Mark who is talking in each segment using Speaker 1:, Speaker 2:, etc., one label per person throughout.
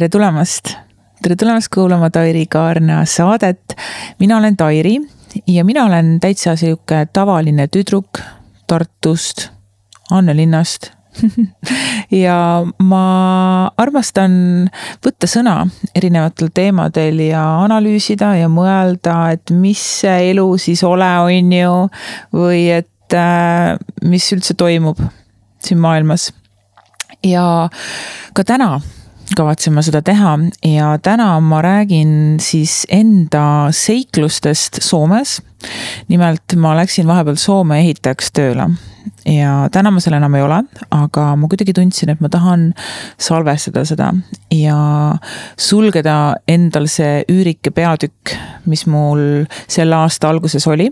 Speaker 1: tere tulemast, tere tulemast kuulama Tairi Kaarna saadet. mina olen Tairi ja mina olen täitsa sihuke tavaline tüdruk Tartust, Annelinnast ja ma armastan võtta sõna erinevatel teemadel ja analüüsida ja mõelda, et mis see elu siis ole, on ju. või et äh, mis üldse toimub siin maailmas. ja ka täna kavatsen ma seda teha ja täna ma räägin siis enda seiklustest Soomes. nimelt ma läksin vahepeal Soome ehitajaks tööle ja täna ma seal enam ei ole, aga ma kuidagi tundsin, et ma tahan salvestada seda ja sulgeda endal see üürike peatükk, mis mul selle aasta alguses oli.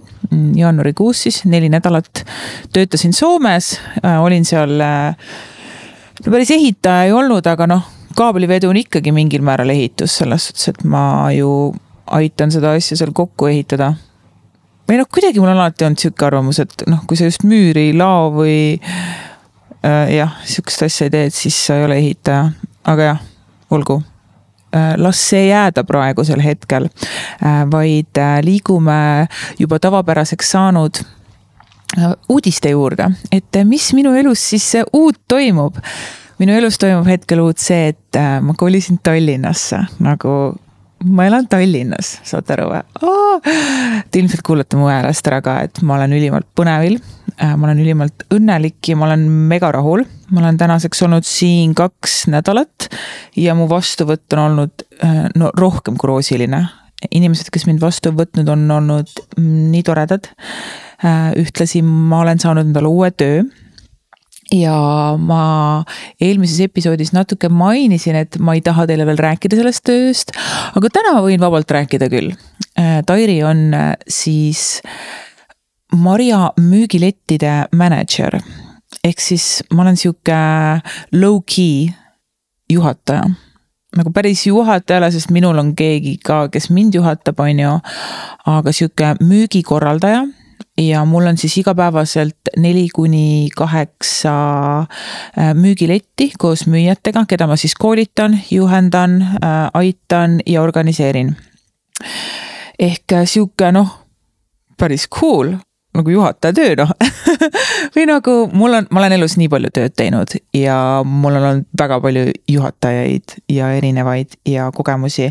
Speaker 1: jaanuarikuus siis neli nädalat töötasin Soomes, olin seal no päris ehitaja ei olnud, aga noh kaabelivedu on ikkagi mingil määral ehitus, selles suhtes, et ma ju aitan seda asja seal kokku ehitada. või noh, kuidagi mul on alati olnud sihuke arvamus, et noh, kui sa just müüri, lao või äh, jah, sihukest asja ei tee, et siis sa ei ole ehitaja, aga jah, olgu. Äh, las see jääda praegusel hetkel, äh, vaid äh, liigume juba tavapäraseks saanud uudiste juurde, et mis minu elus siis uut toimub minu elus toimub hetkel uut see, et äh, ma kolisin Tallinnasse nagu ma elan Tallinnas, saate aru või? Te ilmselt kuulete mu häälest ära ka, et ma olen ülimalt põnevil. Äh, ma olen ülimalt õnnelik ja ma olen mega rahul. ma olen tänaseks olnud siin kaks nädalat ja mu vastuvõtt on olnud äh, no rohkem kui roosiline. inimesed, kes mind vastu võtnud, on olnud nii toredad. ühtlasi ma olen saanud endale uue töö ja ma eelmises episoodis natuke mainisin, et ma ei taha teile veel rääkida sellest tööst, aga täna võin vabalt rääkida küll. Äh, Tairi on äh, siis marja müügilettide mänedžer ehk siis ma olen sihuke low-key juhataja nagu päris juhatajale, sest minul on keegi ka, kes mind juhatab, on ju. aga sihuke müügikorraldaja ja mul on siis igapäevaselt neli kuni kaheksa äh, müügiletti koos müüjatega, keda ma siis koolitan, juhendan, äh, aitan ja organiseerin. ehk äh, sihuke noh, päris cool nagu juhataja töö noh või nagu mul on, ma olen elus nii palju tööd teinud ja mul on olnud väga palju juhatajaid ja erinevaid ja kogemusi.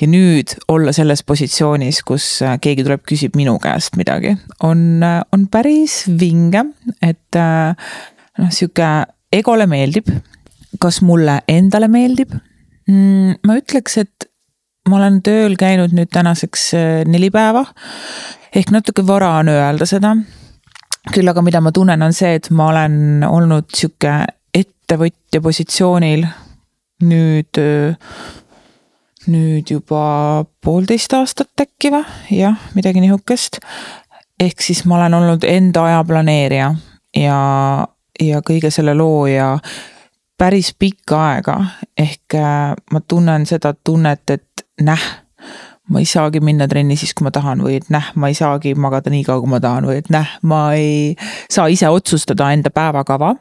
Speaker 1: ja nüüd olla selles positsioonis, kus keegi tuleb, küsib minu käest midagi, on, on päris vinge, et noh, sihuke egole meeldib. kas mulle endale meeldib mm,? ma ütleks, et ma olen tööl käinud nüüd tänaseks neli päeva ehk natuke vara on öelda seda. küll aga mida ma tunnen, on see, et ma olen olnud sihuke ettevõtja positsioonil nüüd, nüüd juba poolteist aastat äkki või, jah, midagi nihukest. ehk siis ma olen olnud enda aja planeerija ja, ja kõige selle looja päris pikka aega, ehk äh, ma tunnen seda tunnet, et näh ma ei saagi minna trenni siis, kui ma tahan või et näh, ma ei saagi magada nii kaua, kui ma tahan või et näh, ma ei saa ise otsustada enda päevakava.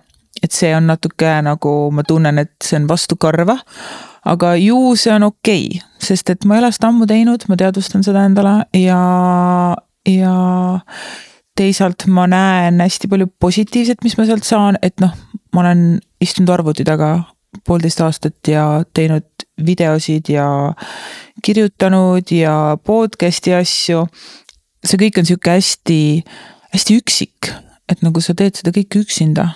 Speaker 1: et see on natuke nagu ma tunnen, et see on vastu karva. aga ju see on okei okay,, sest et ma ei ole seda ammu teinud, ma teadvustan seda endale ja, ja teisalt ma näen hästi palju positiivset, mis ma sealt saan, et noh, ma olen istunud arvuti taga poolteist aastat ja teinud videosid ja kirjutanud ja podcast'i asju. see kõik on sihuke hästi, hästi üksik, et nagu sa teed seda kõike üksinda.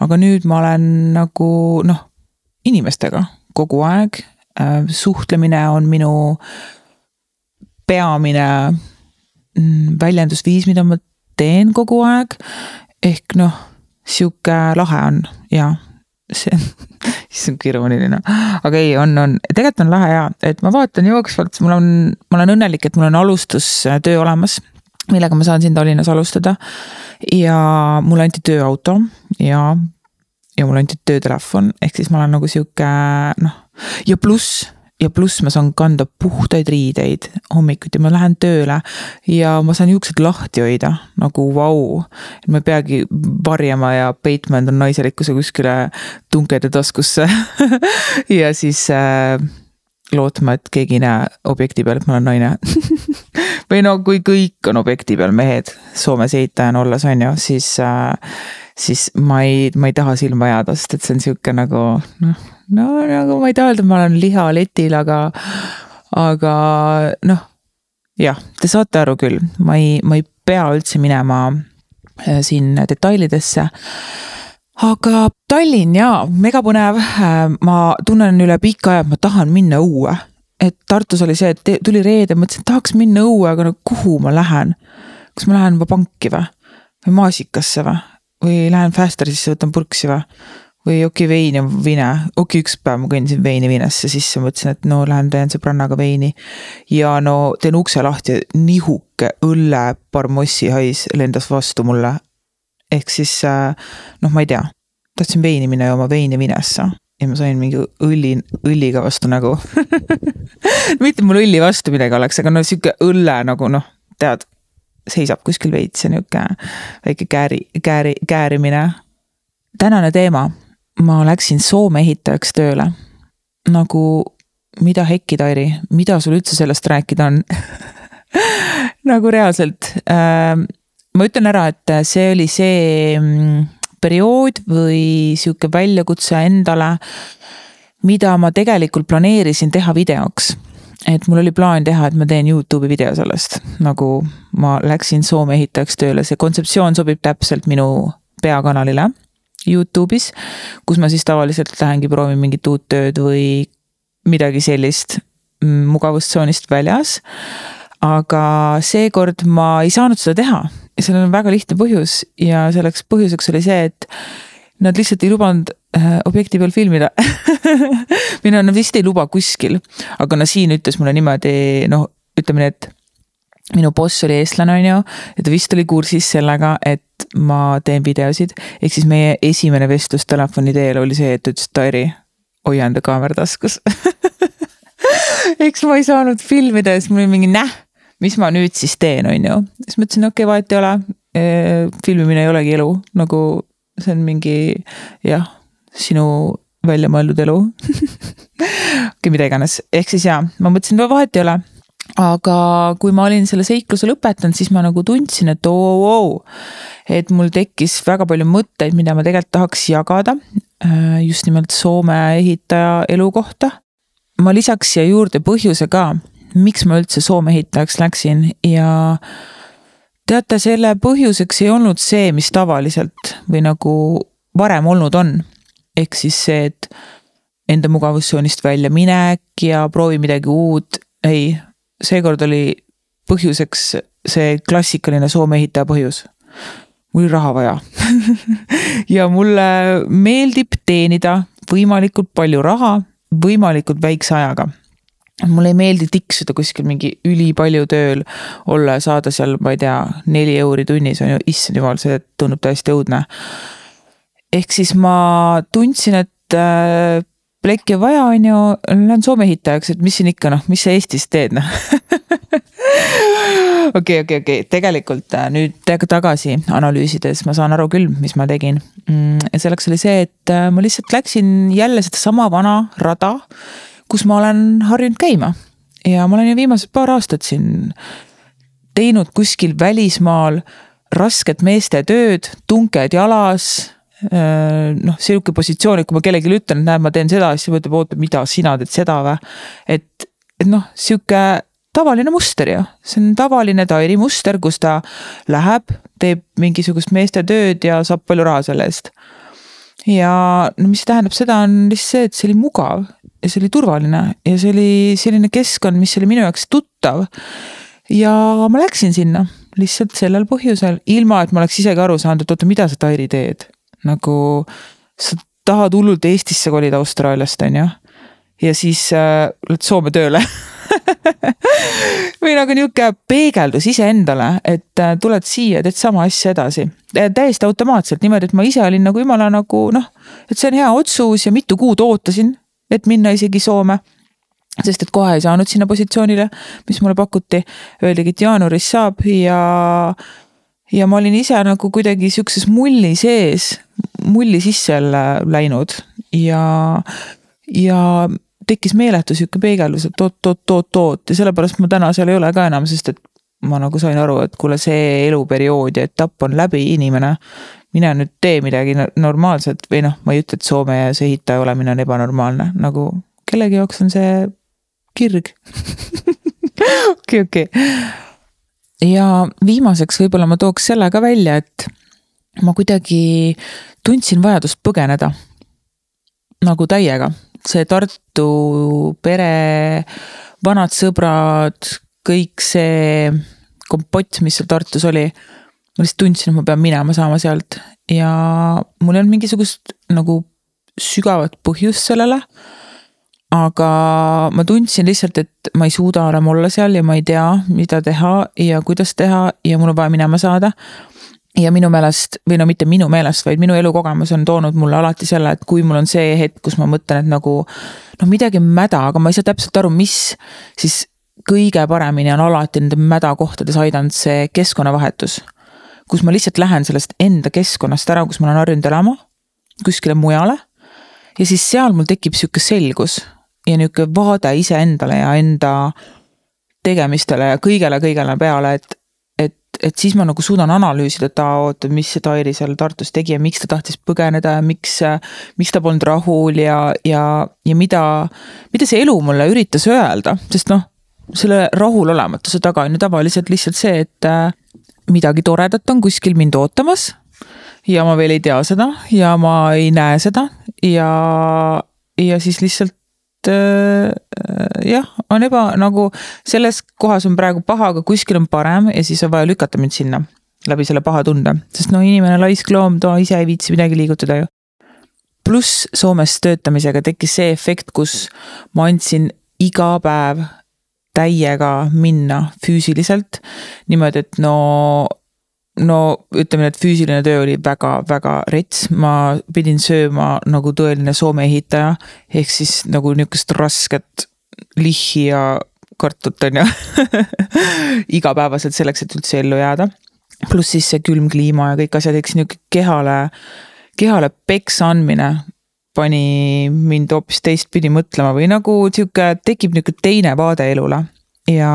Speaker 1: aga nüüd ma olen nagu noh, inimestega kogu aeg. Äh, suhtlemine on minu peamine mm, väljendusviis, mida ma teen kogu aeg. ehk noh, sihuke lahe on ja see issand kui irooniline, aga ei, on, on, tegelikult on lahe ja, et ma vaatan jooksvalt, mul on, ma olen õnnelik, et mul on alustustöö olemas, millega ma saan siin Tallinnas alustada. ja mulle anti tööauto ja, ja mulle anti töötelefon, ehk siis ma olen nagu sihuke noh, ja pluss ja pluss ma saan kanda puhtaid riideid hommikuti, ma lähen tööle ja ma saan juuksed lahti hoida nagu vau. et ma ei peagi varjama ja peitma enda naiselikkuse kuskile tunkede taskusse ja siis äh, lootma, et keegi ei näe objekti peal, et ma olen naine või no kui kõik on objekti peal mehed Soomes ehitajana olles on ju, siis äh, siis ma ei, ma ei taha silma jääda, sest et see on sihuke nagu noh no nagu ma ei taha öelda, ma olen lihaletil, aga, aga noh, jah, te saate aru küll, ma ei, ma ei pea üldse minema äh, siin detailidesse aga Tallinn jaa, megapõnev. Äh, ma tunnen üle pika aja, et ma tahan minna õue. et Tartus oli see, et tuli reede, mõtlesin, et tahaks minna õue, aga no kuhu ma lähen? kas ma lähen panki või? või maasikasse või? Või lähen Fasterisse, võtan purksi või? või okei okay,, vein ja vine, okei okay,, üks päev ma kõndisin veini vinesse sisse, mõtlesin, et no lähen teen sõbrannaga veini. ja no teen ukse lahti, nihuke õlle parmossi hais lendas vastu mulle. ehk siis äh, noh, ma ei tea, tahtsin veini minna jooma veini vinesse ja ma sain mingi õlli, õlliga vastu nägu mitte mul õlli vastu midagi oleks, aga no sihuke õlle nagu noh, tead, seisab kuskil veits ja nihuke väike kääri, kääri, käärimine. tänane teema ma läksin Soome ehitajaks tööle. nagu, mida hekki, Tairi, mida sul üldse sellest rääkida on nagu reaalselt äh,. ma ütlen ära, et see oli see mm, periood või sihuke väljakutse endale, mida ma tegelikult planeerisin teha videoks et mul oli plaan teha, et ma teen Youtube'i video sellest, nagu ma läksin Soome ehitajaks tööle, see kontseptsioon sobib täpselt minu peakanalile Youtube'is, kus ma siis tavaliselt lähengi proovin mingit uut tööd või midagi sellist mm, mugavustsoonist väljas. aga seekord ma ei saanud seda teha ja sellel on väga lihtne põhjus ja selleks põhjuseks oli see, et nad lihtsalt ei lubanud äh, objekti peal filmida no nad vist ei luba kuskil, aga no siin ütles mulle niimoodi, noh, ütleme nii, et minu boss oli eestlane, on ju, ja ta vist oli kursis sellega, et ma teen videosid. ehk siis meie esimene vestlus telefoni teel oli see, et ta ütles, Tairi, hoia enda kaamera taskus eks ma ei saanud filmida ja siis mul oli mingi näh, mis ma nüüd siis teen, on ju. siis mõtlesin, okei okay,, vahet ei ole. filmimine ei olegi elu, nagu see on mingi jah, sinu välja mõeldud elu okei mida iganes, ehk siis jaa, ma mõtlesin, no vahet ei ole aga kui ma olin selle seikluse lõpetanud, siis ma nagu tundsin, et oo oh, oh, et mul tekkis väga palju mõtteid, mida ma tegelikult tahaks jagada. Äh, just nimelt Soome ehitaja elu kohta. ma lisaks siia juurde põhjuse ka, miks ma üldse Soome ehitajaks läksin ja teate, selle põhjuseks ei olnud see, mis tavaliselt või nagu varem olnud on. ehk siis see, et enda mugavustsoonist välja minek ja proovi midagi uut. ei, seekord oli põhjuseks see klassikaline Soome ehitaja põhjus. mul oli raha vaja ja mulle meeldib teenida võimalikult palju raha võimalikult väikse ajaga mulle ei meeldi tiksuda kuskil mingi ülipalju tööl, olla ja saada seal, ma ei tea, neli euri tunnis on ju, issand jumal, see tundub täiesti õudne. ehk siis ma tundsin, et äh, plekki vaja, on ju, lähen Soome ehitajaks, et mis siin ikka noh, mis sa Eestis teed noh okei, okei, okei, tegelikult äh, nüüd tagasi analüüsides ma saan aru küll, mis ma tegin. Mm, ja selleks oli see, et äh, ma lihtsalt läksin jälle sedasama vana rada, kus ma olen harjunud käima. ja ma olen ju viimased paar aastat siin teinud kuskil välismaal rasket meeste tööd, tunked jalas noh, sihuke positsioon, et kui ma kellelegi ütlen, et näed, ma teen seda, siis ta ütleb, oota, mida sina teed seda või. et, et noh, sihuke tavaline muster ju, see on tavaline Tairi muster, kus ta läheb, teeb mingisugust meeste tööd ja saab palju raha selle eest. ja no mis tähendab seda, on lihtsalt see, et see oli mugav ja see oli turvaline ja see oli selline keskkond, mis oli minu jaoks tuttav. ja ma läksin sinna lihtsalt sellel põhjusel, ilma et ma oleks isegi aru saanud, et oota, mida sa Tairi teed nagu sa tahad hullult Eestisse kolida Austraaliast, on ju. ja siis äh, lähed Soome tööle või nagu nihuke peegeldus iseendale, et äh, tuled siia, teed sama asja edasi. täiesti automaatselt niimoodi, et ma ise olin nagu jumala nagu noh, et see on hea otsus ja mitu kuud ootasin, et minna isegi Soome. sest et kohe ei saanud sinna positsioonile, mis mulle pakuti. Öeldigi, et jaanuaris saab ja, ja ma olin ise nagu kuidagi sihukeses mulli sees, mulli sisse läinud ja, ja tekkis meeletu sihuke peegeldus, et oot-oot-oot-oot ja sellepärast ma täna seal ei ole ka enam, sest et ma nagu sain aru, et kuule, see eluperiood ja etapp on läbi, inimene. Mine nüüd tee midagi normaalset või noh, ma ei ütle, et Soomes ehitaja olemine on ebanormaalne, nagu kellegi jaoks on see kirg. okei, okei. ja viimaseks võib-olla ma tooks selle ka välja, et ma kuidagi tundsin vajadust põgeneda. nagu täiega, see Tartu pere, vanad sõbrad kõik see kompott, mis seal Tartus oli, ma lihtsalt tundsin, et ma pean minema saama sealt ja mul ei olnud mingisugust nagu sügavat põhjust sellele. aga ma tundsin lihtsalt, et ma ei suuda enam olla seal ja ma ei tea, mida teha ja kuidas teha ja mul on vaja minema saada ja minu meelest või no mitte minu meelest, vaid minu elukogemus on toonud mulle alati selle, et kui mul on see hetk, kus ma mõtlen, et nagu noh, midagi on mäda, aga ma ei saa täpselt aru, mis, siis kõige paremini on alati nende mädakohtades aidanud see keskkonnavahetus. Kus ma lihtsalt lähen sellest enda keskkonnast ära, kus ma olen harjunud elama, kuskile mujale. ja siis seal mul tekib sihuke selgus ja nihuke vaade iseendale ja enda tegemistele ja kõigele-kõigele peale, et, et, et siis ma nagu suudan analüüsida, et aa, oota, mis see Tairi seal Tartus tegi ja miks ta tahtis põgeneda ja miks, miks ta polnud rahul ja, ja, ja mida, mida see elu mulle üritas öelda, sest noh selle rahulolematuse taga on ju tavaliselt lihtsalt see, et midagi toredat on kuskil mind ootamas. ja ma veel ei tea seda ja ma ei näe seda ja, ja siis lihtsalt äh, jah, on eba nagu selles kohas on praegu paha, aga kuskil on parem ja siis on vaja lükata mind sinna läbi selle paha tunde, sest no inimene laisk loom, ta ise ei viitsi midagi liigutada ju. pluss Soomes töötamisega tekkis see efekt, kus ma andsin iga päev täiega minna füüsiliselt. niimoodi, et no, no ütleme, et füüsiline töö oli väga-väga rets, ma pidin sööma nagu tõeline Soome ehitaja. ehk siis nagu nihukest rasket lihhi ja kartut on ju igapäevaselt selleks, et üldse ellu jääda. pluss siis see külm kliima ja kõik asjad, eks nihuke kehale, kehale peksa andmine pani mind hoopis teistpidi mõtlema või nagu sihuke, tekib nihuke teine vaade elule. Ja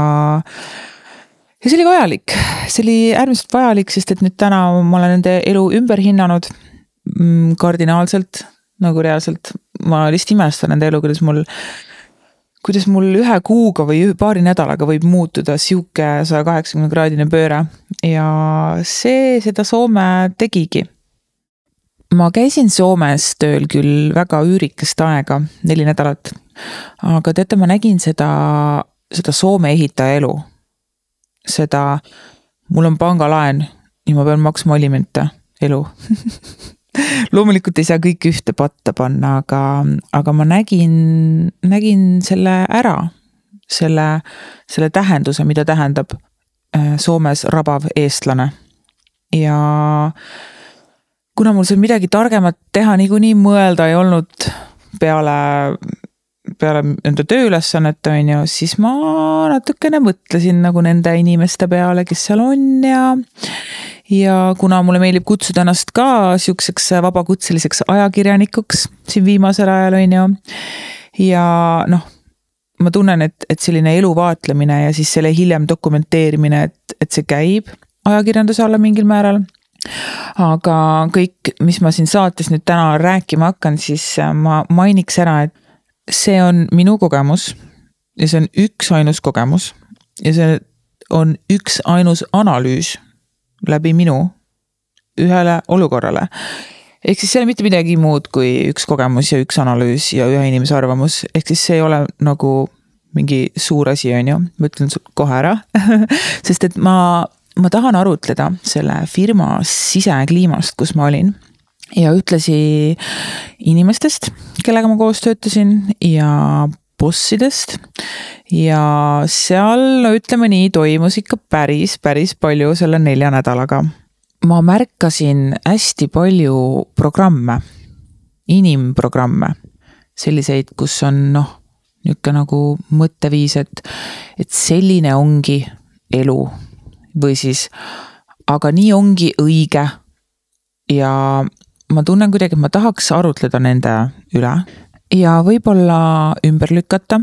Speaker 1: ja see oli vajalik, see oli äärmiselt vajalik, sest et nüüd täna ma olen nende elu ümber hinnanud mm, kardinaalselt, nagu reaalselt. ma lihtsalt imestan nende elu, kuidas mul, kuidas mul ühe kuuga või paari nädalaga võib muutuda sihuke saja kaheksakümne kraadine pööre. Ja see seda Soome tegigi ma käisin Soomes tööl küll väga üürikest aega, neli nädalat. aga teate, ma nägin seda, seda Soome ehitaja elu. seda, mul on pangalaen ja ma pean maksma alimente elu loomulikult ei saa kõike ühte patta panna, aga, aga ma nägin, nägin selle ära. selle, selle tähenduse, mida tähendab äh, Soomes rabav eestlane. ja kuna mul seal midagi targemat teha niikuinii mõelda ei olnud peale, peale nende tööülesannete, on ju, siis ma natukene mõtlesin nagu nende inimeste peale, kes seal on ja ja kuna mulle meeldib kutsuda ennast ka sihukeseks vabakutseliseks ajakirjanikuks siin viimasel ajal, on ju. ja noh, ma tunnen, et, et selline elu vaatlemine ja siis selle hiljem dokumenteerimine, et, et see käib ajakirjanduse alla mingil määral aga kõik, mis ma siin saates nüüd täna rääkima hakkan, siis äh, ma mainiks ära, et see on minu kogemus ja see on üksainus kogemus ja see on üksainus analüüs läbi minu ühele olukorrale. ehk siis see ei ole mitte midagi muud kui üks kogemus ja üks analüüs ja ühe inimese arvamus, ehk siis see ei ole nagu mingi suur asi, on ju, ma ütlen kohe ära. Sest et ma ma tahan arutleda selle firma sisekliimast, kus ma olin ja ühtlasi inimestest, kellega ma koos töötasin ja bossidest. ja seal, no ütleme nii, toimus ikka päris, päris palju selle nelja nädalaga. ma märkasin hästi palju programme, inimprogramme, selliseid, kus on noh, niisugune nagu mõtteviis, et, et selline ongi elu või siis, aga nii ongi õige. ja ma tunnen kuidagi, et ma tahaks arutleda nende üle ja võib-olla ümber lükata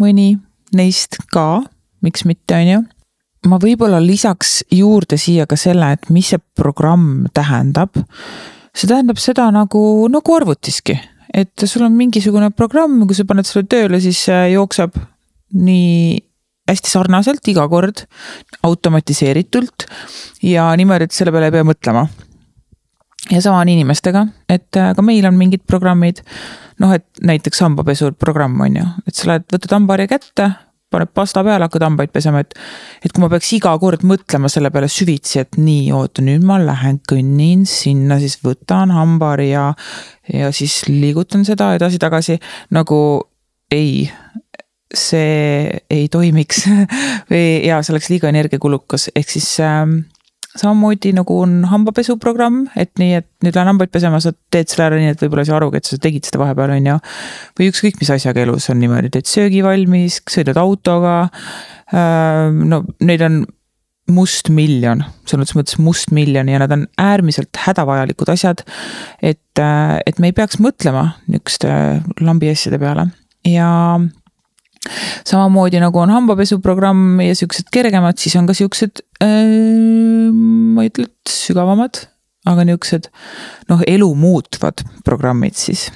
Speaker 1: mõni neist ka, miks mitte, on ju. ma võib-olla lisaks juurde siia ka selle, et mis see programm tähendab. see tähendab seda nagu, nagu arvutiski, et sul on mingisugune programm, kui sa paned selle tööle, siis see jookseb nii hästi sarnaselt iga kord, automatiseeritult ja niimoodi, et selle peale ei pea mõtlema. ja sama on inimestega, et äh, ka meil on mingid programmid, noh, et näiteks hambapesuprogramm on ju, et sa lähed, võtad hambaharja kätte, paned pasta peale, hakkad hambaid pesema, et. et kui ma peaks iga kord mõtlema selle peale süvitsi, et nii, oota, nüüd ma lähen kõnnin sinna, siis võtan hambaharja. ja siis liigutan seda edasi-tagasi, nagu ei, see ei toimiks või ja see oleks liiga energiakulukas, ehk siis ähm, samamoodi nagu on hambapesuprogramm, et nii, et nüüd lähen hambaid pesema, sa teed selle ära nii, et võib-olla ei saa arugi, et sa tegid seda vahepeal, on ju. või ükskõik mis asjaga elus on niimoodi, teed söögi valmis, sõidad autoga. Ähm, no neid on mustmiljon, selles mõttes mustmiljon ja nad on äärmiselt hädavajalikud asjad. et, äh, et me ei peaks mõtlema nihukeste lambi asjade peale ja samamoodi nagu on hambapesuprogramm ja siuksed kergemad, siis on ka siuksed äh,, ma ei ütle, et sügavamad, aga niuksed noh, elu muutvad programmid siis.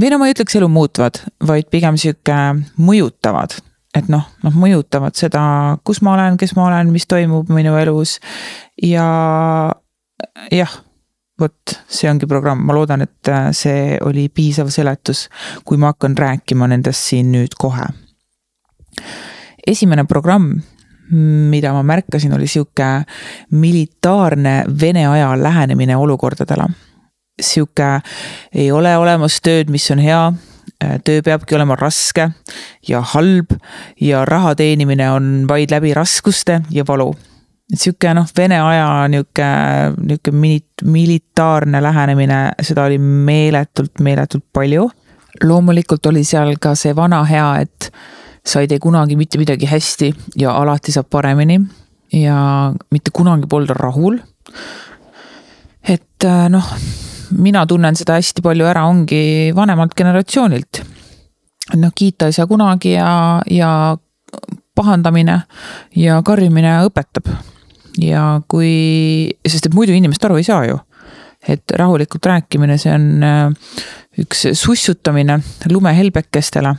Speaker 1: või no ma ei ütleks elu muutvad, vaid pigem sihuke mõjutavad. Et noh, noh mõjutavad seda, kus ma olen, kes ma olen, mis toimub minu elus. Ja jah vot see ongi programm, ma loodan, et see oli piisav seletus, kui ma hakkan rääkima nendest siin nüüd kohe esimene programm, mida ma märkasin, oli sihuke militaarne Vene aja lähenemine olukordadele. sihuke, ei ole olemas tööd, mis on hea, töö peabki olema raske ja halb ja raha teenimine on vaid läbi raskuste ja valu et sihuke noh, Vene aja nihuke, nihuke mili-, militaarne lähenemine, seda oli meeletult, meeletult palju. loomulikult oli seal ka see vana hea, et sa ei tee kunagi mitte midagi hästi ja alati saab paremini. ja mitte kunagi polda rahul. et äh, noh, mina tunnen seda hästi palju ära, ongi vanemalt generatsioonilt. noh, kiita ei saa kunagi ja, ja pahandamine ja karjumine õpetab. ja kui, sest et muidu inimesed aru ei saa ju et rahulikult rääkimine, see on äh, üks sussutamine lumehelbekestele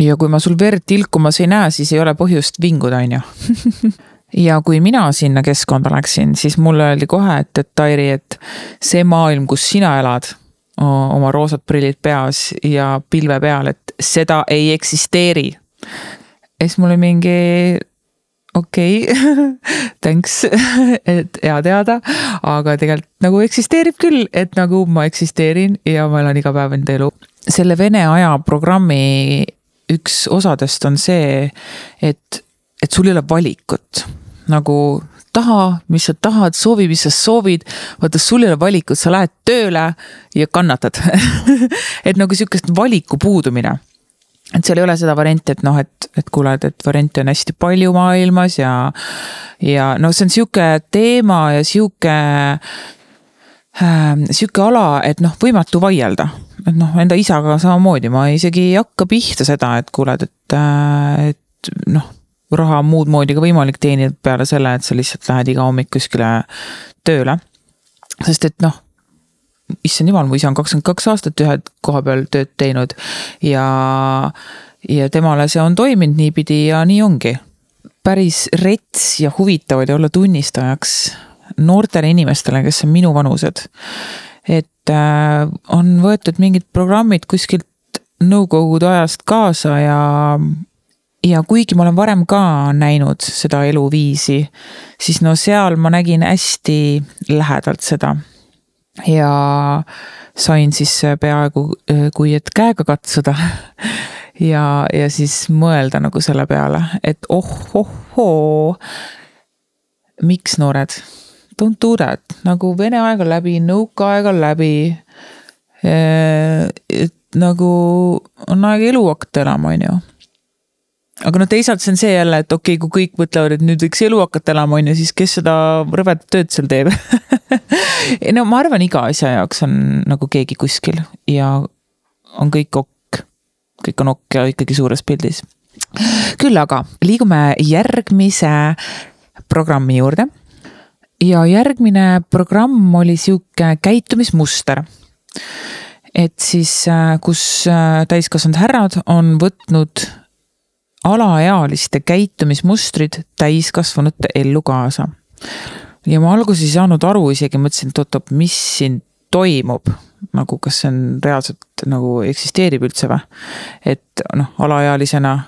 Speaker 1: ja kui ma sul verd tilkumas ei näe, siis ei ole põhjust vinguda, on ju ja kui mina sinna keskkonda läksin, siis mulle öeldi kohe, et, et Tairi, et see maailm, kus sina elad, oma roosad prillid peas ja pilve peal, et seda ei eksisteeri. ja siis mul oli mingi okei okay, thanks, et hea teada, aga tegelikult nagu eksisteerib küll, et nagu ma eksisteerin ja ma elan iga päev enda elu. selle Vene aja programmi üks osadest on see, et, et sul ei ole valikut. nagu taha, mis sa tahad, soovi, mis sa soovid. vaata, sul ei ole valikut, sa lähed tööle ja kannatad et nagu sihukest valiku puudumine. et seal ei ole seda varianti, et noh, et, et kuule, et, et variante on hästi palju maailmas ja, ja noh, see on sihuke teema ja sihuke äh, sihuke ala, et noh, võimatu vaielda. Et noh, enda isaga samamoodi, ma isegi ei hakka pihta seda, et kuule, et, äh, et noh, raha on muud moodi ka võimalik teenida peale selle, et sa lihtsalt lähed iga hommik kuskile tööle. sest et noh, issand jumal, mu isa on kakskümmend kaks aastat ühe koha peal tööd teinud ja, ja temale see on toiminud niipidi ja nii ongi. päris rets ja huvitav oli olla tunnistajaks noortele inimestele, kes on minuvanused. Et äh, on võetud mingid programmid kuskilt nõukogude ajast kaasa ja, ja kuigi ma olen varem ka näinud seda eluviisi, siis no seal ma nägin hästi lähedalt seda. ja sain siis peaaegu äh, kui et käega katsuda ja, ja siis mõelda nagu selle peale, et oh-oh-oo, miks noored don't do that, nagu Vene aeg on läbi, nõukaaeg on läbi. et nagu on aeg elu hakata elama, on ju. aga noh, teisalt see on see jälle, et okei okay,, kui kõik mõtlevad, et nüüd võiks elu hakata elama, on ju, siis kes seda rõvedat tööd seal teeb no ma arvan, iga asja jaoks on nagu keegi kuskil ja on kõik ok. kõik on ok ja ikkagi suures pildis. küll aga liigume järgmise programmi juurde. Ja järgmine programm oli sihuke käitumismuster et siis, äh, kus äh, täiskasvanud härrad on võtnud alaealiste käitumismustrid täiskasvanute ellu kaasa. ja ma alguses ei saanud aru isegi, mõtlesin, et oot-oot, mis siin toimub. nagu, kas see on reaalselt nagu eksisteerib üldse või? et noh, alaealisena,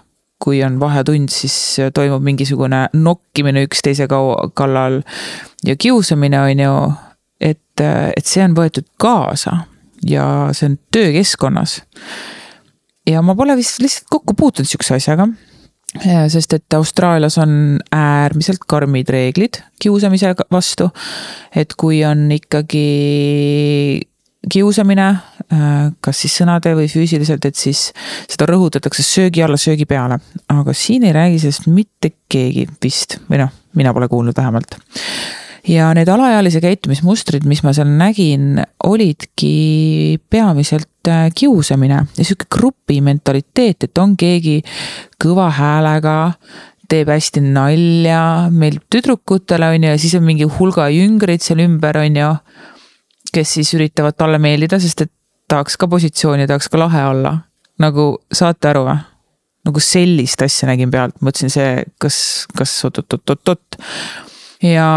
Speaker 1: kui on vahetund, siis toimub mingisugune nokkimine üksteise kallal ja kiusamine, on ju. et, et see on võetud kaasa ja see on töökeskkonnas ja ma pole vist lihtsalt kokku puutunud sihukese asjaga. sest et Austraalias on äärmiselt karmid reeglid kiusamise vastu. et kui on ikkagi kiusamine, kas siis sõnade või füüsiliselt, et siis seda rõhutatakse söögi alla, söögi peale. aga siin ei räägi sellest mitte keegi vist või noh, mina pole kuulnud vähemalt ja need alaealise käitumismustrid, mis ma seal nägin, olidki peamiselt äh, kiusamine ja sihuke grupi mentaliteet, et on keegi kõva häälega, teeb hästi nalja, meil tüdrukutele on ju, ja siis on mingi hulga jüngreid seal ümber, on ju. kes siis üritavad talle meeldida, sest et tahaks ka positsiooni, tahaks ka lahe olla. nagu saate aru või? nagu sellist asja nägin pealt, mõtlesin see, kas, kas oot-oot-oot-oot. ja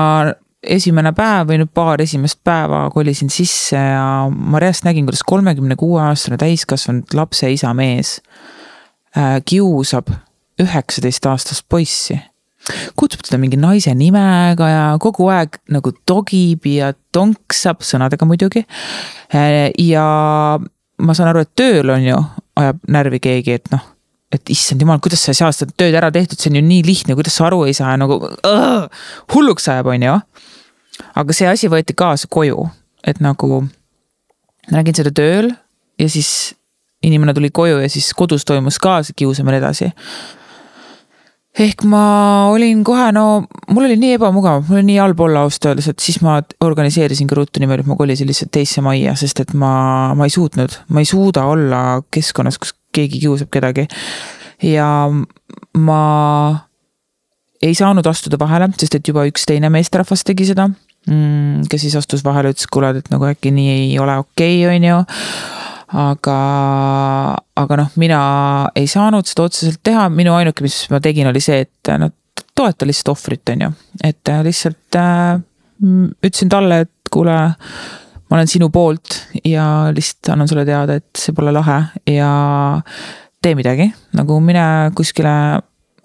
Speaker 1: esimene päev või nüüd paar esimest päeva kolisin sisse ja ma reaalselt nägin, kuidas kolmekümne kuue aastane täiskasvanud lapse isa mees äh, kiusab üheksateistaastast poissi. kutsub teda mingi naise nimega ja kogu aeg nagu togib ja tonksab, sõnadega muidugi. Äh, ja ma saan aru, et tööl on ju, ajab närvi keegi, et noh et issand jumal, kuidas sa ei saa seda tööd ära tehtud, see on ju nii lihtne, kuidas sa aru ei saa nagu uh, hulluks ajab, on ju aga see asi võeti kaasa koju, et nagu nägin seda tööl ja siis inimene tuli koju ja siis kodus toimus ka see kiusamine edasi. ehk ma olin kohe, no mul oli nii ebamugav, mul oli nii halb olla ausalt öeldes, et siis ma organiseerisingi ruttu niimoodi, et ma kolisin lihtsalt teisse majja, sest et ma, ma ei suutnud, ma ei suuda olla keskkonnas, kus keegi kiusab kedagi. ja ma ei saanud astuda vahele, sest et juba üks teine meesterahvas tegi seda. Kes siis astus vahele, ütles, kuule, et nagu äkki nii ei ole okei okay,, on ju. aga, aga noh, mina ei saanud seda otseselt teha, minu ainuke, mis ma tegin, oli see, et no toeta lihtsalt ohvrit, on ju. et äh, lihtsalt äh, ütlesin talle, et kuule ma olen sinu poolt ja lihtsalt annan sulle teada, et see pole lahe ja tee midagi, nagu mine kuskile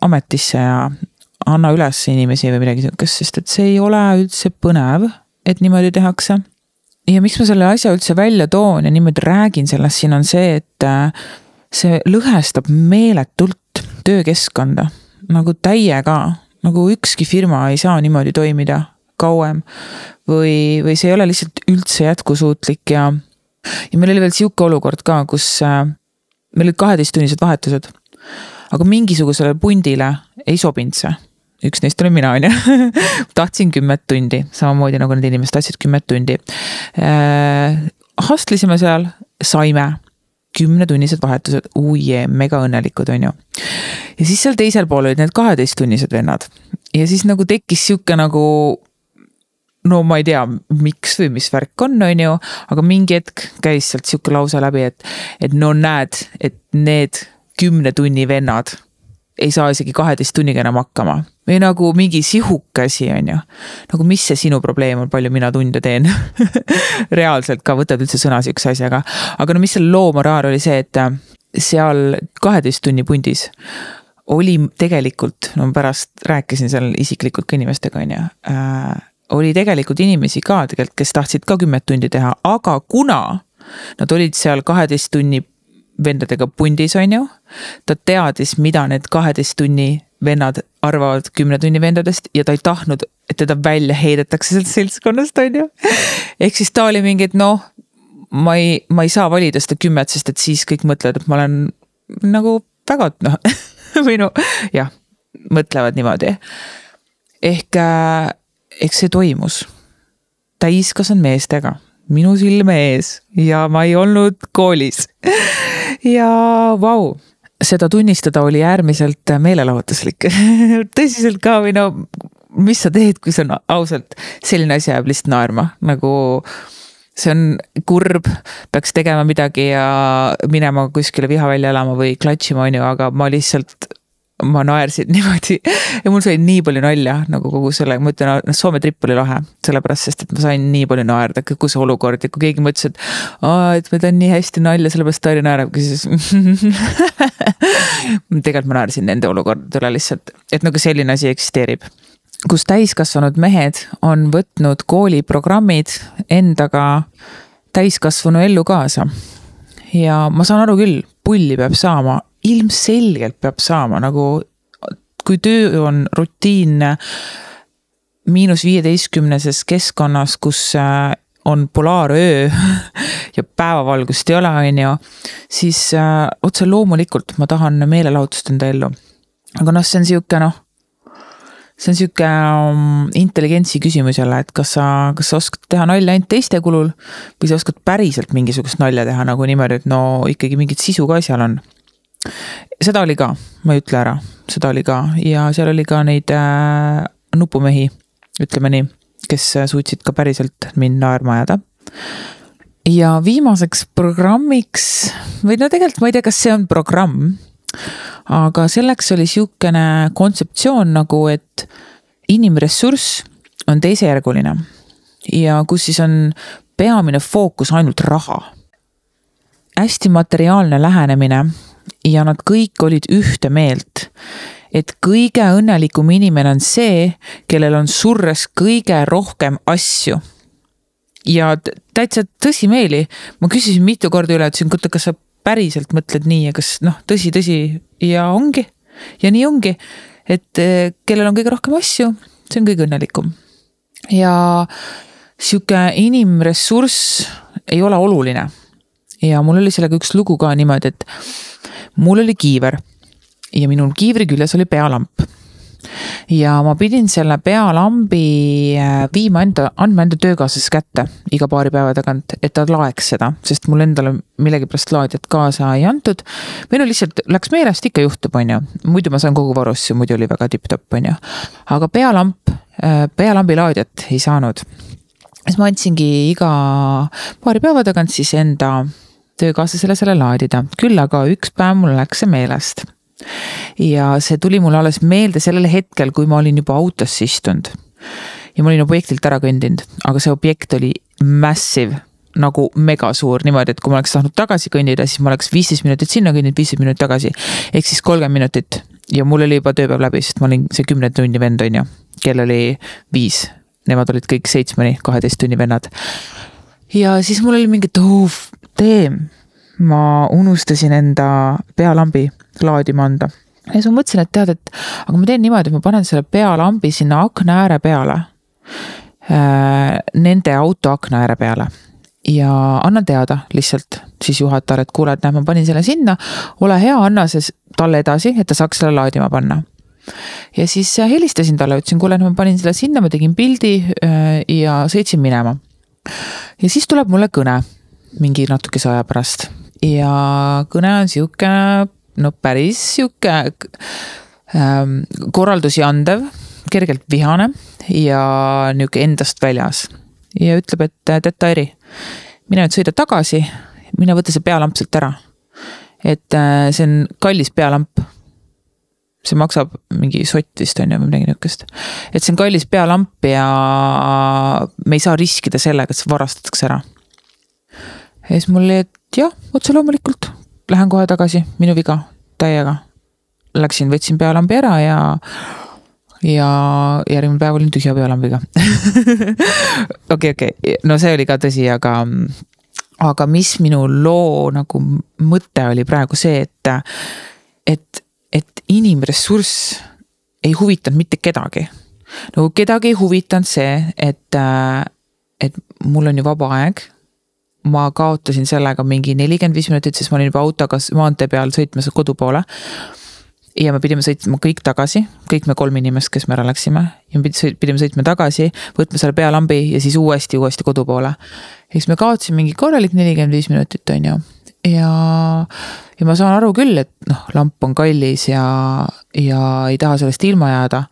Speaker 1: ametisse ja anna üles inimesi või midagi sihukest, sest et see ei ole üldse põnev, et niimoodi tehakse. ja miks ma selle asja üldse välja toon ja niimoodi räägin sellest, siin on see, et äh, see lõhestab meeletult töökeskkonda nagu täiega, nagu ükski firma ei saa niimoodi toimida kauem. või, või see ei ole lihtsalt üldse jätkusuutlik ja, ja meil oli veel sihuke olukord ka, kus äh, meil olid kaheteisttunnised vahetused. aga mingisugusele pundile ei sobinud see üks neist olen mina, on ju. tahtsin kümmet tundi, samamoodi nagu need inimesed tahtsid kümmet tundi äh,. hustlisime seal, saime kümnetunnised vahetused, uujee, mega õnnelikud, on ju. ja siis seal teisel pool olid need kaheteisttunnised vennad ja siis nagu tekkis sihuke nagu no ma ei tea, miks või mis värk on, on ju, aga mingi hetk käis sealt sihuke lause läbi, et, et no näed, et need kümne tunni vennad ei saa isegi kaheteist tunniga enam hakkama. või nagu mingi sihuke asi, on ju. nagu mis see sinu probleem on, palju mina tunde teen reaalselt ka võtad üldse sõna sihukese asjaga. aga no mis selle loo moraal oli see, et äh, seal kaheteist tunni pundis oli tegelikult, no pärast rääkisin seal isiklikult ka inimestega, on ju äh,. oli tegelikult inimesi ka tegelikult, kes tahtsid ka kümmet tundi teha, aga kuna nad olid seal kaheteist tunni vendadega pundis, on ju. ta teadis, mida need kaheteist tunni vennad arvavad kümne tunni vendadest ja ta ei tahtnud, et teda välja heidetakse sealt seltskonnast, on ju. ehk siis ta oli mingi, et noh, ma ei, ma ei saa valida seda kümmet, sest et siis kõik mõtlevad, et ma olen nagu väga noh või no jah, mõtlevad niimoodi. ehk, äh, eks see toimus täiskasvanud meestega minu silme ees ja ma ei olnud koolis. ja vau, seda tunnistada oli äärmiselt meelelahutuslik tõsiselt ka või no, mis sa teed, kui sa no, ausalt selline asi ajab lihtsalt naerma nagu see on kurb, peaks tegema midagi ja minema kuskile vihavälja elama või klatšima, on ju, aga ma lihtsalt ma naersin niimoodi. Ja mul sai nii palju nalja nagu kogu selle, ma ütlen, Soome trip oli lahe, sellepärast, sest et ma sain nii palju naerda, kogu see olukord ja kui keegi mõtles, et aa, et ma teen nii hästi nalja, sellepärast Tairi naerabki, siis tegelikult ma naersin nende olukordade üle lihtsalt, et nagu selline asi eksisteerib. Kus täiskasvanud mehed on võtnud kooliprogrammid endaga täiskasvanu ellu kaasa. ja ma saan aru küll, pulli peab saama, ilmselgelt peab saama nagu, kui töö on rutiinne miinus viieteistkümneses keskkonnas, kus äh, on polaaröö ja päevavalgust ei ole, on ju, siis äh, otse loomulikult ma tahan meelelahutust enda ellu. aga noh, see on sihuke noh see on sihuke um, intelligentsi küsimus jälle, et kas sa, kas sa oskad teha nalja ainult teiste kulul või sa oskad päriselt mingisugust nalja teha nagu niimoodi, et no ikkagi mingit sisu ka asjal on. Seda oli ka, ma ei ütle ära, seda oli ka. Ja seal oli ka neid äh, nupumehi, ütleme nii, kes suutsid ka päriselt mind naerma ajada. Ja viimaseks programmiks või no tegelikult ma ei tea, kas see on programm aga selleks oli sihukene kontseptsioon nagu, et inimressurss on teisejärguline. Ja kus siis on peamine fookus ainult raha. hästi materiaalne lähenemine ja nad kõik olid ühte meelt, et kõige õnnelikum inimene on see, kellel on surres kõige rohkem asju. ja täitsa tõsimeeli, ma küsisin mitu korda üle, ütlesin, kuule, kas sa päriselt mõtled nii ja kas noh, tõsi, tõsi ja ongi. ja nii ongi, et eh, kellel on kõige rohkem asju, see on kõige õnnelikum. ja sihuke inimressurss ei ole oluline. ja mul oli sellega üks lugu ka niimoodi, et mul oli kiiver ja minul kiivri küljes oli pealamp ja ma pidin selle pealambi äh, viima enda, andma enda töökaaslasele kätte iga paari päeva tagant, et ta laeks seda, sest mul endale millegipärast laadijat kaasa ei antud. või no lihtsalt läks meelest, ikka juhtub, on ju, muidu ma saan kogu varusse, muidu oli väga tipp-topp, on ju. aga pealamp, äh, pealambi laadijat ei saanud. siis ma andsingi iga paari päeva tagant siis enda töökaaslasele selle laadida, küll aga üks päev mul läks see meelest ja see tuli mulle alles meelde sellel hetkel, kui ma olin juba autosse istunud. ja ma olin objektilt ära kõndinud, aga see objekt oli massive nagu megasuur niimoodi, et kui ma oleks tahtnud tagasi kõndida, siis ma oleks viisteist minutit sinna kõndinud, viisteist minutit tagasi. ehk siis kolmkümmend minutit ja mul oli juba tööpäev läbi, sest ma olin see kümne tunni vend, on ju. kell oli viis, nemad olid kõik seitsmeni, kaheteist tunni vennad. Ja siis mul oli mingi, et oh, teem ma unustasin enda pealambi laadima anda. ja siis ma mõtlesin, et tead, et aga ma teen niimoodi, et ma panen selle pealambi sinna akna ääre peale äh,. Nende auto akna ääre peale ja annan teada lihtsalt siis juhatajale, et kuule, et näed, ma panin selle sinna, ole hea, anna see talle edasi, et ta saaks selle laadima panna. ja siis helistasin talle, ütlesin, kuule, ma panin selle sinna, ma tegin pildi äh, ja sõitsin minema. Ja siis tuleb mulle kõne mingi natukese aja pärast ja kõne on sihuke, no päris sihuke ähm, korraldusi andev, kergelt vihane ja nihuke endast väljas. ja ütleb, et tead, Tairi, mine nüüd sõida tagasi, mine võta see pealamp sealt ära. et äh, see on kallis pealamp see maksab mingi sott vist on ju või midagi nihukest. et see on kallis pealamp ja me ei saa riskida sellega, et see varastatakse ära. ja siis mul oli, et jah, otse loomulikult, lähen kohe tagasi, minu viga, täiega. Läksin, võtsin pealambi ära ja, ja järgmine päev olin tühja pealambiga. okei, okei, no see oli ka tõsi, aga, aga mis minu loo nagu mõte oli praegu see, et, et, et inimressurss ei huvitanud mitte kedagi. nagu kedagi ei huvitanud see, et, et mul on ju vaba aeg ma kaotasin sellega mingi nelikümmend viis minutit, sest ma olin juba autoga maantee peal sõitmas kodu poole. ja me pidime sõitma kõik tagasi, kõik me kolm inimest, kes me ära läksime ja me pidime sõitma tagasi, võtma selle pealambi ja siis uuesti, uuesti kodu poole. ja siis me kaotasime mingi korralik nelikümmend viis minutit, on ju. Ja, ja ma saan aru küll, et noh, lamp on kallis ja, ja ei taha sellest ilma jääda.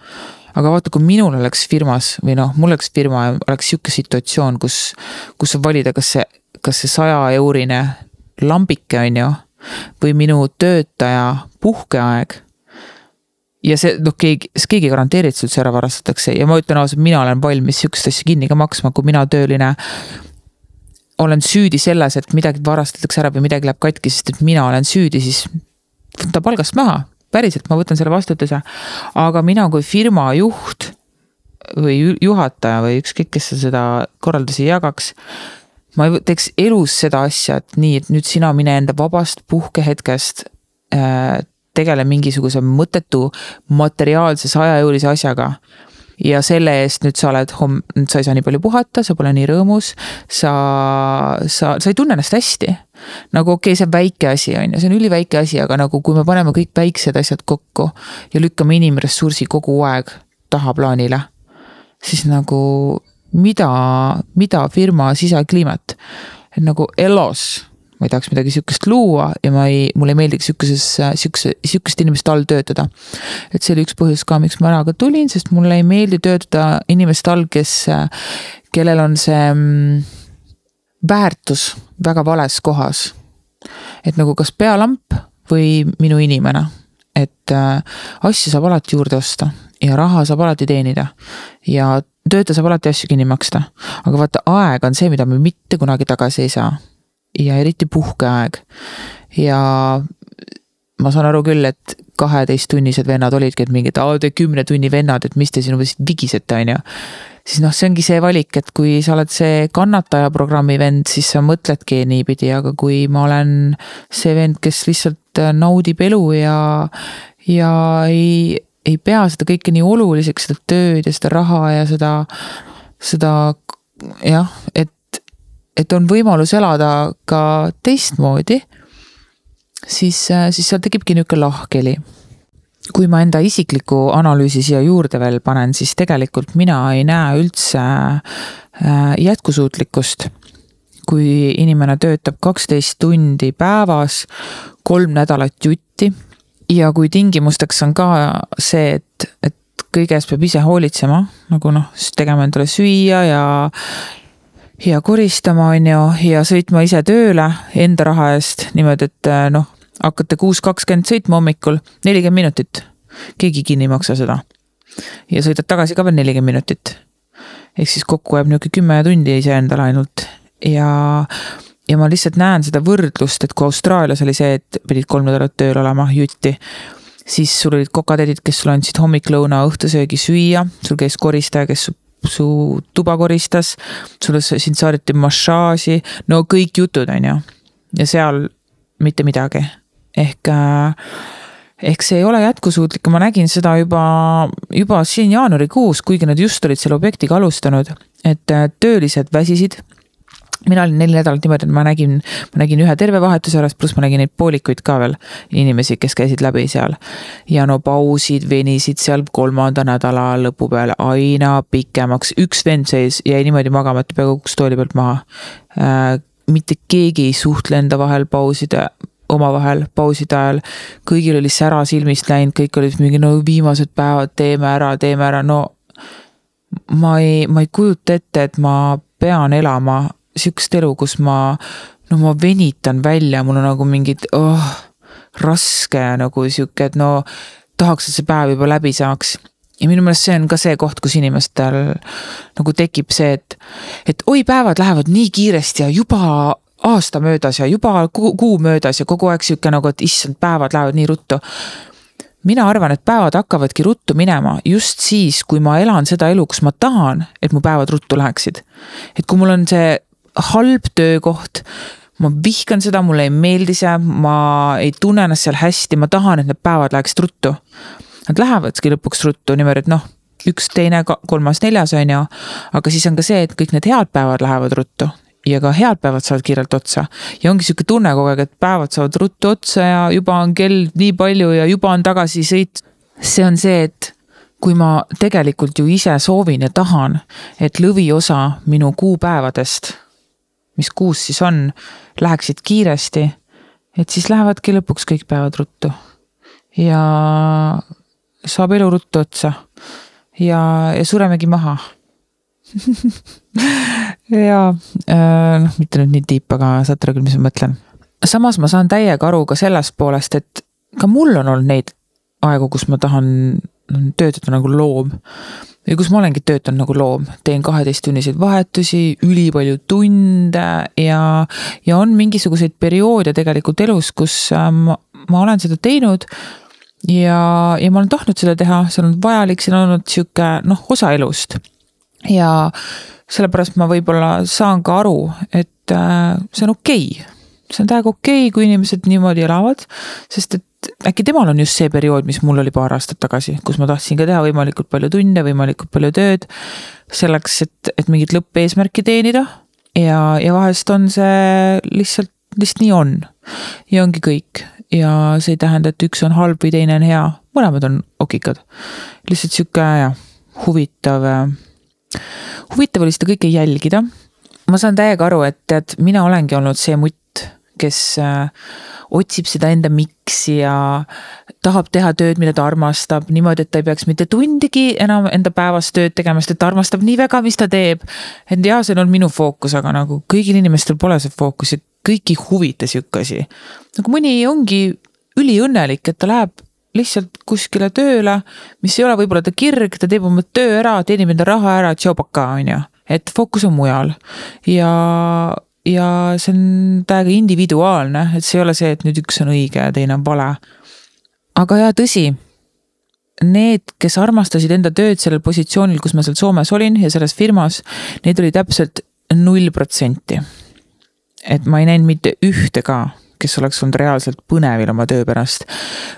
Speaker 1: aga vaata, kui minul oleks firmas või noh, mul oleks firma ja oleks sihuke situatsioon, kus, kus saab valida, kas see, kas see saja eurine lambike, on ju või minu töötaja puhkeaeg ja see, noh, keegi, keegi ei garanteeri, et see üldse ära varastatakse ja ma ütlen ausalt, mina olen valmis sihukest asja kinni ka maksma, kui mina tööline. Olen süüdi selles, et midagi varastatakse ära või midagi läheb katki, sest et mina olen süüdi, siis võta palgast maha, päriselt, ma võtan selle vastutuse. aga mina kui firma juht või juhataja või ükskõik, kes seda korraldusi jagaks ma teeks elus seda asja, et nii, et nüüd sina mine enda vabast puhkehetkest äh, tegele mingisuguse mõttetu materiaalse sajaeulise asjaga. Ja selle eest nüüd sa oled homm-, sa ei saa nii palju puhata, sa pole nii rõõmus, sa, sa, sa ei tunne ennast hästi. nagu okei okay,, see on väike asi, on ju, see on üliväike asi, aga nagu kui me paneme kõik väiksed asjad kokku ja lükkame inimressursi kogu aeg tahaplaanile, siis nagu mida, mida firma sisekliimat, nagu ELOS ma ei tahaks midagi sihukest luua ja ma ei, mulle ei meeldiks sihukeses, sihukese, sihukeste inimeste all töötada. et see oli üks põhjus ka, miks ma ära ka tulin, sest mulle ei meeldi töötada inimeste all, kes, kellel on see mm, väärtus väga vales kohas. et nagu kas pealamp või minu inimene, et äh, asju saab alati juurde osta ja raha saab alati teenida ja töötaja saab alati asju kinni maksta. aga vaata, aeg on see, mida me mitte kunagi tagasi ei saa ja eriti puhkeaeg. ja ma saan aru küll, et kaheteisttunnised vennad olidki, et mingid, aa te kümne tunni vennad, et mis te siin umbes vigisete, on ju. siis noh, see ongi see valik, et kui sa oled see kannataja programmi vend, siis sa mõtledki niipidi, aga kui ma olen see vend, kes lihtsalt äh, naudib elu ja, ja ei, ei pea seda kõike nii oluliseks, seda tööd ja seda raha ja seda, seda jah, et et on võimalus elada ka teistmoodi, siis, äh, siis seal tekibki niisugune lahkheli. kui ma enda isikliku analüüsi siia juurde veel panen, siis tegelikult mina ei näe üldse äh, jätkusuutlikkust. kui inimene töötab kaksteist tundi päevas, kolm nädalat jutti ja kui tingimusteks on ka see, et, et kõige eest peab ise hoolitsema, nagu noh, tegema endale süüa ja, ja koristama, on ju, ja sõitma ise tööle enda raha eest niimoodi, et äh, noh, hakkate kuus kakskümmend sõitma hommikul, nelikümmend minutit. keegi kinni ei maksa seda. ja sõidad tagasi ka veel nelikümmend minutit. ehk siis kokku jääb nihuke kümme tundi iseendale ainult ja, ja ma lihtsalt näen seda võrdlust, et kui Austraalias oli see, et pidid kolm nädalat tööl olema, jutti siis sul olid kokatädid, kes sulle andsid hommik-lõuna õhtusöögi süüa, sul käis koristaja, kes su tuba koristas, sulle, sind saadeti massaaži, no kõik jutud, on ju. ja seal mitte midagi, ehk äh, ehk see ei ole jätkusuutlik. Ja ma nägin seda juba, juba siin jaanuarikuus, kuigi nad just olid selle objektiga alustanud, et äh, töölised väsisid mina olin neli nädalat niimoodi, et ma nägin, ma nägin ühe terve vahetuse pärast, pluss ma nägin neid poolikuid ka veel, inimesi, kes käisid läbi seal. ja no pausid venisid seal kolmanda nädala lõpu peale aina pikemaks, üks vend seis, jäi niimoodi magama, et peaaegu kukkus tooli pealt maha äh,. mitte keegi ei suhtle enda vahel pauside omavahel pauside ajal. kõigil oli sära silmist läinud, kõik olid mingi no viimased päevad, teeme ära, teeme ära, no. ma ei, ma ei kujuta ette, et ma pean elama sihukest elu, kus ma, no ma venitan välja, mul on nagu mingid oh, raske nagu sihuke, et no tahaks, et see päev juba läbi saaks ja minu meelest see on ka see koht, kus inimestel nagu tekib see, et, et oi, päevad lähevad nii kiiresti ja juba aasta möödas ja juba kuu, kuu möödas ja kogu aeg sihuke nagu, et issand, päevad lähevad nii ruttu. mina arvan, et päevad hakkavadki ruttu minema just siis, kui ma elan seda elu, kus ma tahan, et mu päevad ruttu läheksid. et kui mul on see halb töökoht ma vihkan seda, mulle ei meeldi see, ma ei tunne ennast seal hästi, ma tahan, et need päevad läheksid ruttu. Nad lähevadki lõpuks ruttu niimoodi, et noh, üks, teine, kolmas, neljas on ju. aga siis on ka see, et kõik need head päevad lähevad ruttu ja ka head päevad saavad kiirelt otsa. ja ongi sihuke tunne kogu aeg, et päevad saavad ruttu otsa ja juba on kell nii palju ja juba on tagasisõit. see on see, et kui ma tegelikult ju ise soovin ja tahan, et lõviosa minu kuupäevadest, mis kuus siis on, läheksid kiiresti, et siis lähevadki lõpuks kõik päevad ruttu. ja saab elu ruttu otsa ja, ja suremegi maha ja äh, noh, mitte nüüd nii tiip, aga saate aru küll, mis ma mõtlen. samas ma saan täiega aru ka sellest poolest, et ka mul on olnud neid aegu, kus ma tahan töötada nagu loom. Ja kus ma olengi töötanud nagu loom, teen kaheteisttunniseid vahetusi, ülipalju tunde ja, ja on mingisuguseid perioode tegelikult elus, kus äh, ma, ma olen seda teinud ja, ja ma olen tahtnud seda teha, see on olnud vajalik, see on olnud sihuke noh, osa elust. Ja sellepärast ma võib-olla saan ka aru, et äh, see on okei. Okay. see on täiega okei okay,, kui inimesed niimoodi elavad, sest et äkki temal on just see periood, mis mul oli paar aastat tagasi, kus ma tahtsin ka teha võimalikult palju tunde, võimalikult palju tööd. selleks, et, et mingit lõppeesmärki teenida ja, ja vahest on see lihtsalt, lihtsalt nii on. ja ongi kõik ja see ei tähenda, et üks on halb või teine on hea, mõlemad on okikad. lihtsalt sihuke jah, huvitav äh, huvitav oli seda kõike jälgida. ma saan täiega aru, et tead, mina olengi olnud see mutt, kes äh, otsib seda enda miks'i ja tahab teha tööd, mida ta armastab, niimoodi, et ta ei peaks mitte tundigi enam enda päevas tööd tegema, sest et ta armastab nii väga, mis ta teeb. et jaa, see on olnud minu fookus, aga nagu kõigil inimestel pole see fookus ja kõiki ei huvita sihuke asi. nagu mõni ongi üliõnnelik, et ta läheb lihtsalt kuskile tööle, mis ei ole võib-olla ta kirg, ta teeb oma töö ära, teenib enda raha ära, tšau-pakaa, on ju. et fookus on mujal ja, ja see on täiega individuaalne, et see ei ole see, et nüüd üks on õige ja teine on vale. aga jaa, tõsi, need, kes armastasid enda tööd sellel positsioonil, kus ma seal Soomes olin ja selles firmas, neid oli täpselt null protsenti. et ma ei näinud mitte ühte ka kes oleks olnud reaalselt põnevil oma töö pärast.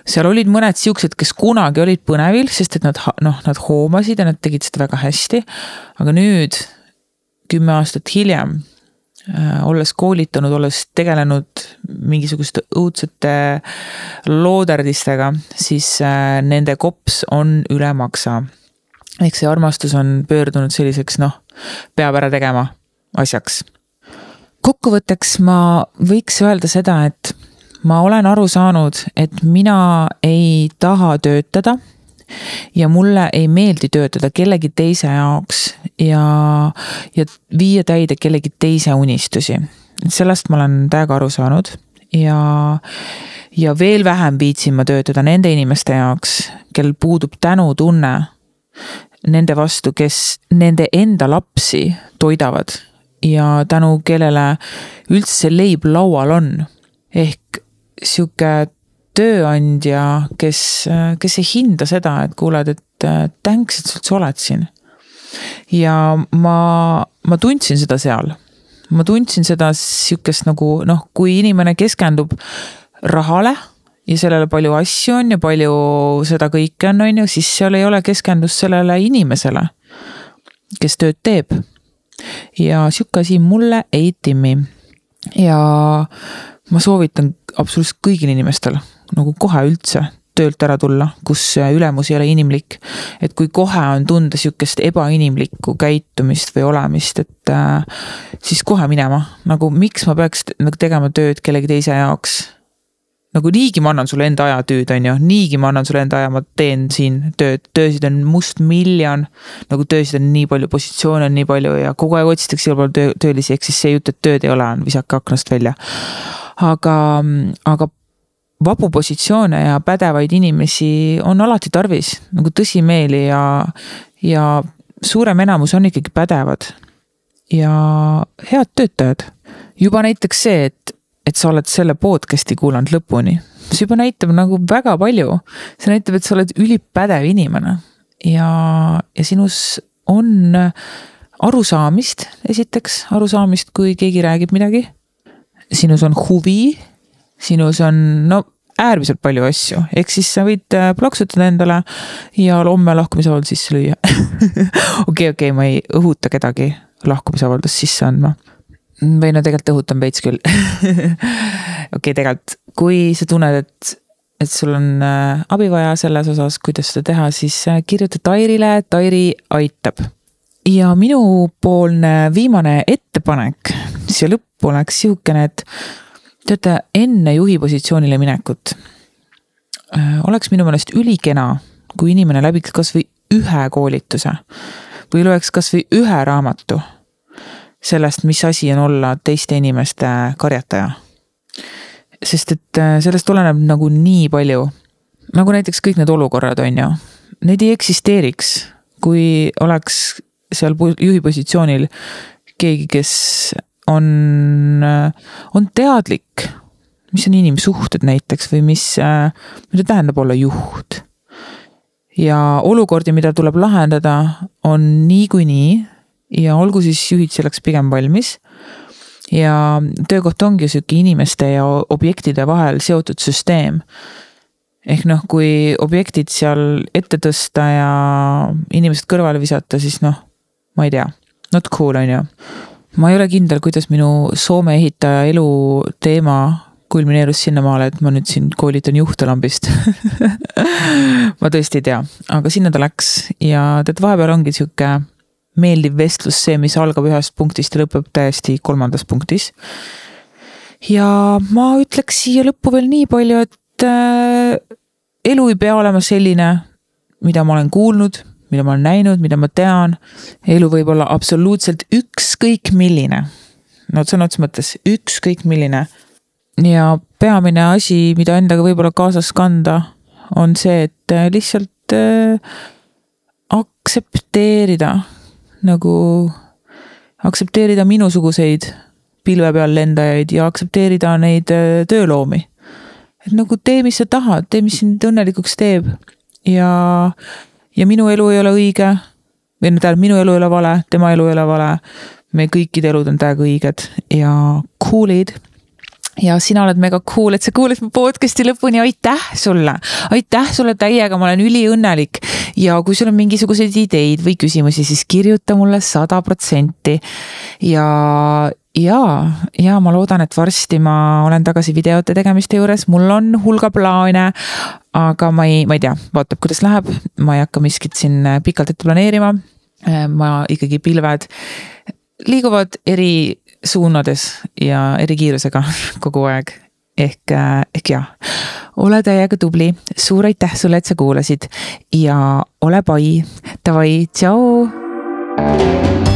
Speaker 1: seal olid mõned siuksed, kes kunagi olid põnevil, sest et nad noh, nad hoomasid ja nad tegid seda väga hästi. aga nüüd, kümme aastat hiljem olles koolitanud, olles tegelenud mingisuguste õudsete looderdistega, siis äh, nende kops on üle maksa. ehk see armastus on pöördunud selliseks noh, peab ära tegema asjaks kokkuvõtteks ma võiks öelda seda, et ma olen aru saanud, et mina ei taha töötada ja mulle ei meeldi töötada kellegi teise jaoks ja, ja viia täide kellegi teise unistusi. sellest ma olen täiega aru saanud ja, ja veel vähem viitsin ma töötada nende inimeste jaoks, kel puudub tänutunne nende vastu, kes nende enda lapsi toidavad ja tänu kellele üldse leib laual on. ehk sihuke tööandja, kes, kes ei hinda seda, et kuuled, et thanks, et sa üldse oled siin. ja ma, ma tundsin seda seal. ma tundsin seda sihukest nagu noh, kui inimene keskendub rahale ja sellele palju asju on ja palju seda kõike on, on ju, siis seal ei ole keskendust sellele inimesele, kes tööd teeb ja sihuke asi mulle ei timmi. ja ma soovitan absoluutselt kõigil inimestel nagu kohe üldse töölt ära tulla, kus ülemus ei ole inimlik. et kui kohe on tunda sihukest ebainimlikku käitumist või olemist, et äh, siis kohe minema, nagu miks ma peaks nagu tegema tööd kellegi teise jaoks nagu niigi ma annan sulle enda aja tööd, on ju, niigi ma annan sulle enda aja, ma teen siin tööd, töösid on mustmiljon. nagu töösid on nii palju, positsioone on nii palju ja kogu aeg otsitakse igal pool töö, töölisi, ehk siis see jutt, et tööd ei ole, on visake aknast välja. aga, aga vabu positsioone ja pädevaid inimesi on alati tarvis nagu tõsimeeli ja, ja suurem enamus on ikkagi pädevad. ja head töötajad. juba näiteks see, et et sa oled selle podcast'i kuulanud lõpuni. see juba näitab nagu väga palju. see näitab, et sa oled ülipädev inimene ja, ja sinus on arusaamist, esiteks arusaamist, kui keegi räägib midagi. sinus on huvi, sinus on no äärmiselt palju asju, ehk siis sa võid äh, plaksutada endale ja homme lahkumisavaldus sisse lüüa. okei, okei, ma ei õhuta kedagi lahkumisavaldust sisse andma või no tegelikult õhutan veits küll. okei, tegelikult kui sa tunned, et, et sul on äh, abi vaja selles osas, kuidas seda teha, siis äh, kirjuta Tairile, Tairi aitab. ja minupoolne viimane ettepanek siia lõppu oleks sihukene, et teate, enne juhi positsioonile minekut äh, oleks minu meelest ülikena, kui inimene läbiks kasvõi ühe koolituse või loeks kasvõi ühe raamatu sellest, mis asi on olla teiste inimeste karjataja. sest et äh, sellest oleneb nagu nii palju. nagu näiteks kõik need olukorrad, on ju. Need ei eksisteeriks, kui oleks seal juhi positsioonil keegi, kes on, äh, on teadlik, mis on inimsuhted näiteks või mis, äh, mida tähendab olla juht. ja olukordi, mida tuleb lahendada, on niikuinii ja olgu siis juhid selleks pigem valmis. ja töökoht ongi sihuke inimeste ja objektide vahel seotud süsteem. ehk noh, kui objektid seal ette tõsta ja inimesed kõrvale visata, siis noh, ma ei tea, not cool on ju. Ma ei ole kindel, kuidas minu Soome ehitaja elu teema kulmineerus sinnamaale, et ma nüüd siin koolitan juhte lambist ma tõesti ei tea, aga sinna ta läks ja tead, vahepeal ongi sihuke meeldiv vestlus, see, mis algab ühest punktist ja lõpeb täiesti kolmandas punktis. ja ma ütleks siia lõppu veel nii palju, et äh, elu ei pea olema selline, mida ma olen kuulnud, mida ma olen näinud, mida ma tean. elu võib olla absoluutselt ükskõik milline. no sõna otseses mõttes ükskõik milline. ja peamine asi, mida endaga võib-olla kaasas kanda, on see, et äh, lihtsalt äh, aktsepteerida nagu aktsepteerida minusuguseid pilve peal lendajaid ja aktsepteerida neid äh, tööloomi. et nagu tee, mis sa tahad, tee, mis sind õnnelikuks teeb ja, ja minu elu ei ole õige. või no tähendab, minu elu ei ole vale, tema elu ei ole vale. meie kõikide elud on täiega õiged ja cool'id ja sina oled mega cool, et sa kuulasid mu podcast'i lõpuni, aitäh sulle. aitäh sulle täiega, ma olen üliõnnelik. ja kui sul on mingisuguseid ideid või küsimusi, siis kirjuta mulle sada protsenti. ja, ja, ja ma loodan, et varsti ma olen tagasi videote tegemiste juures, mul on hulga plaane. aga ma ei, ma ei tea, vaatab, kuidas läheb, ma ei hakka miskit siin pikalt ette planeerima. ma ikkagi pilved liiguvad eri suunades ja eri kiirusega kogu aeg. ehk, äh, ehk jah, ole täiega tubli, suur aitäh sulle, et sa kuulasid ja ole pai, davai, tšau.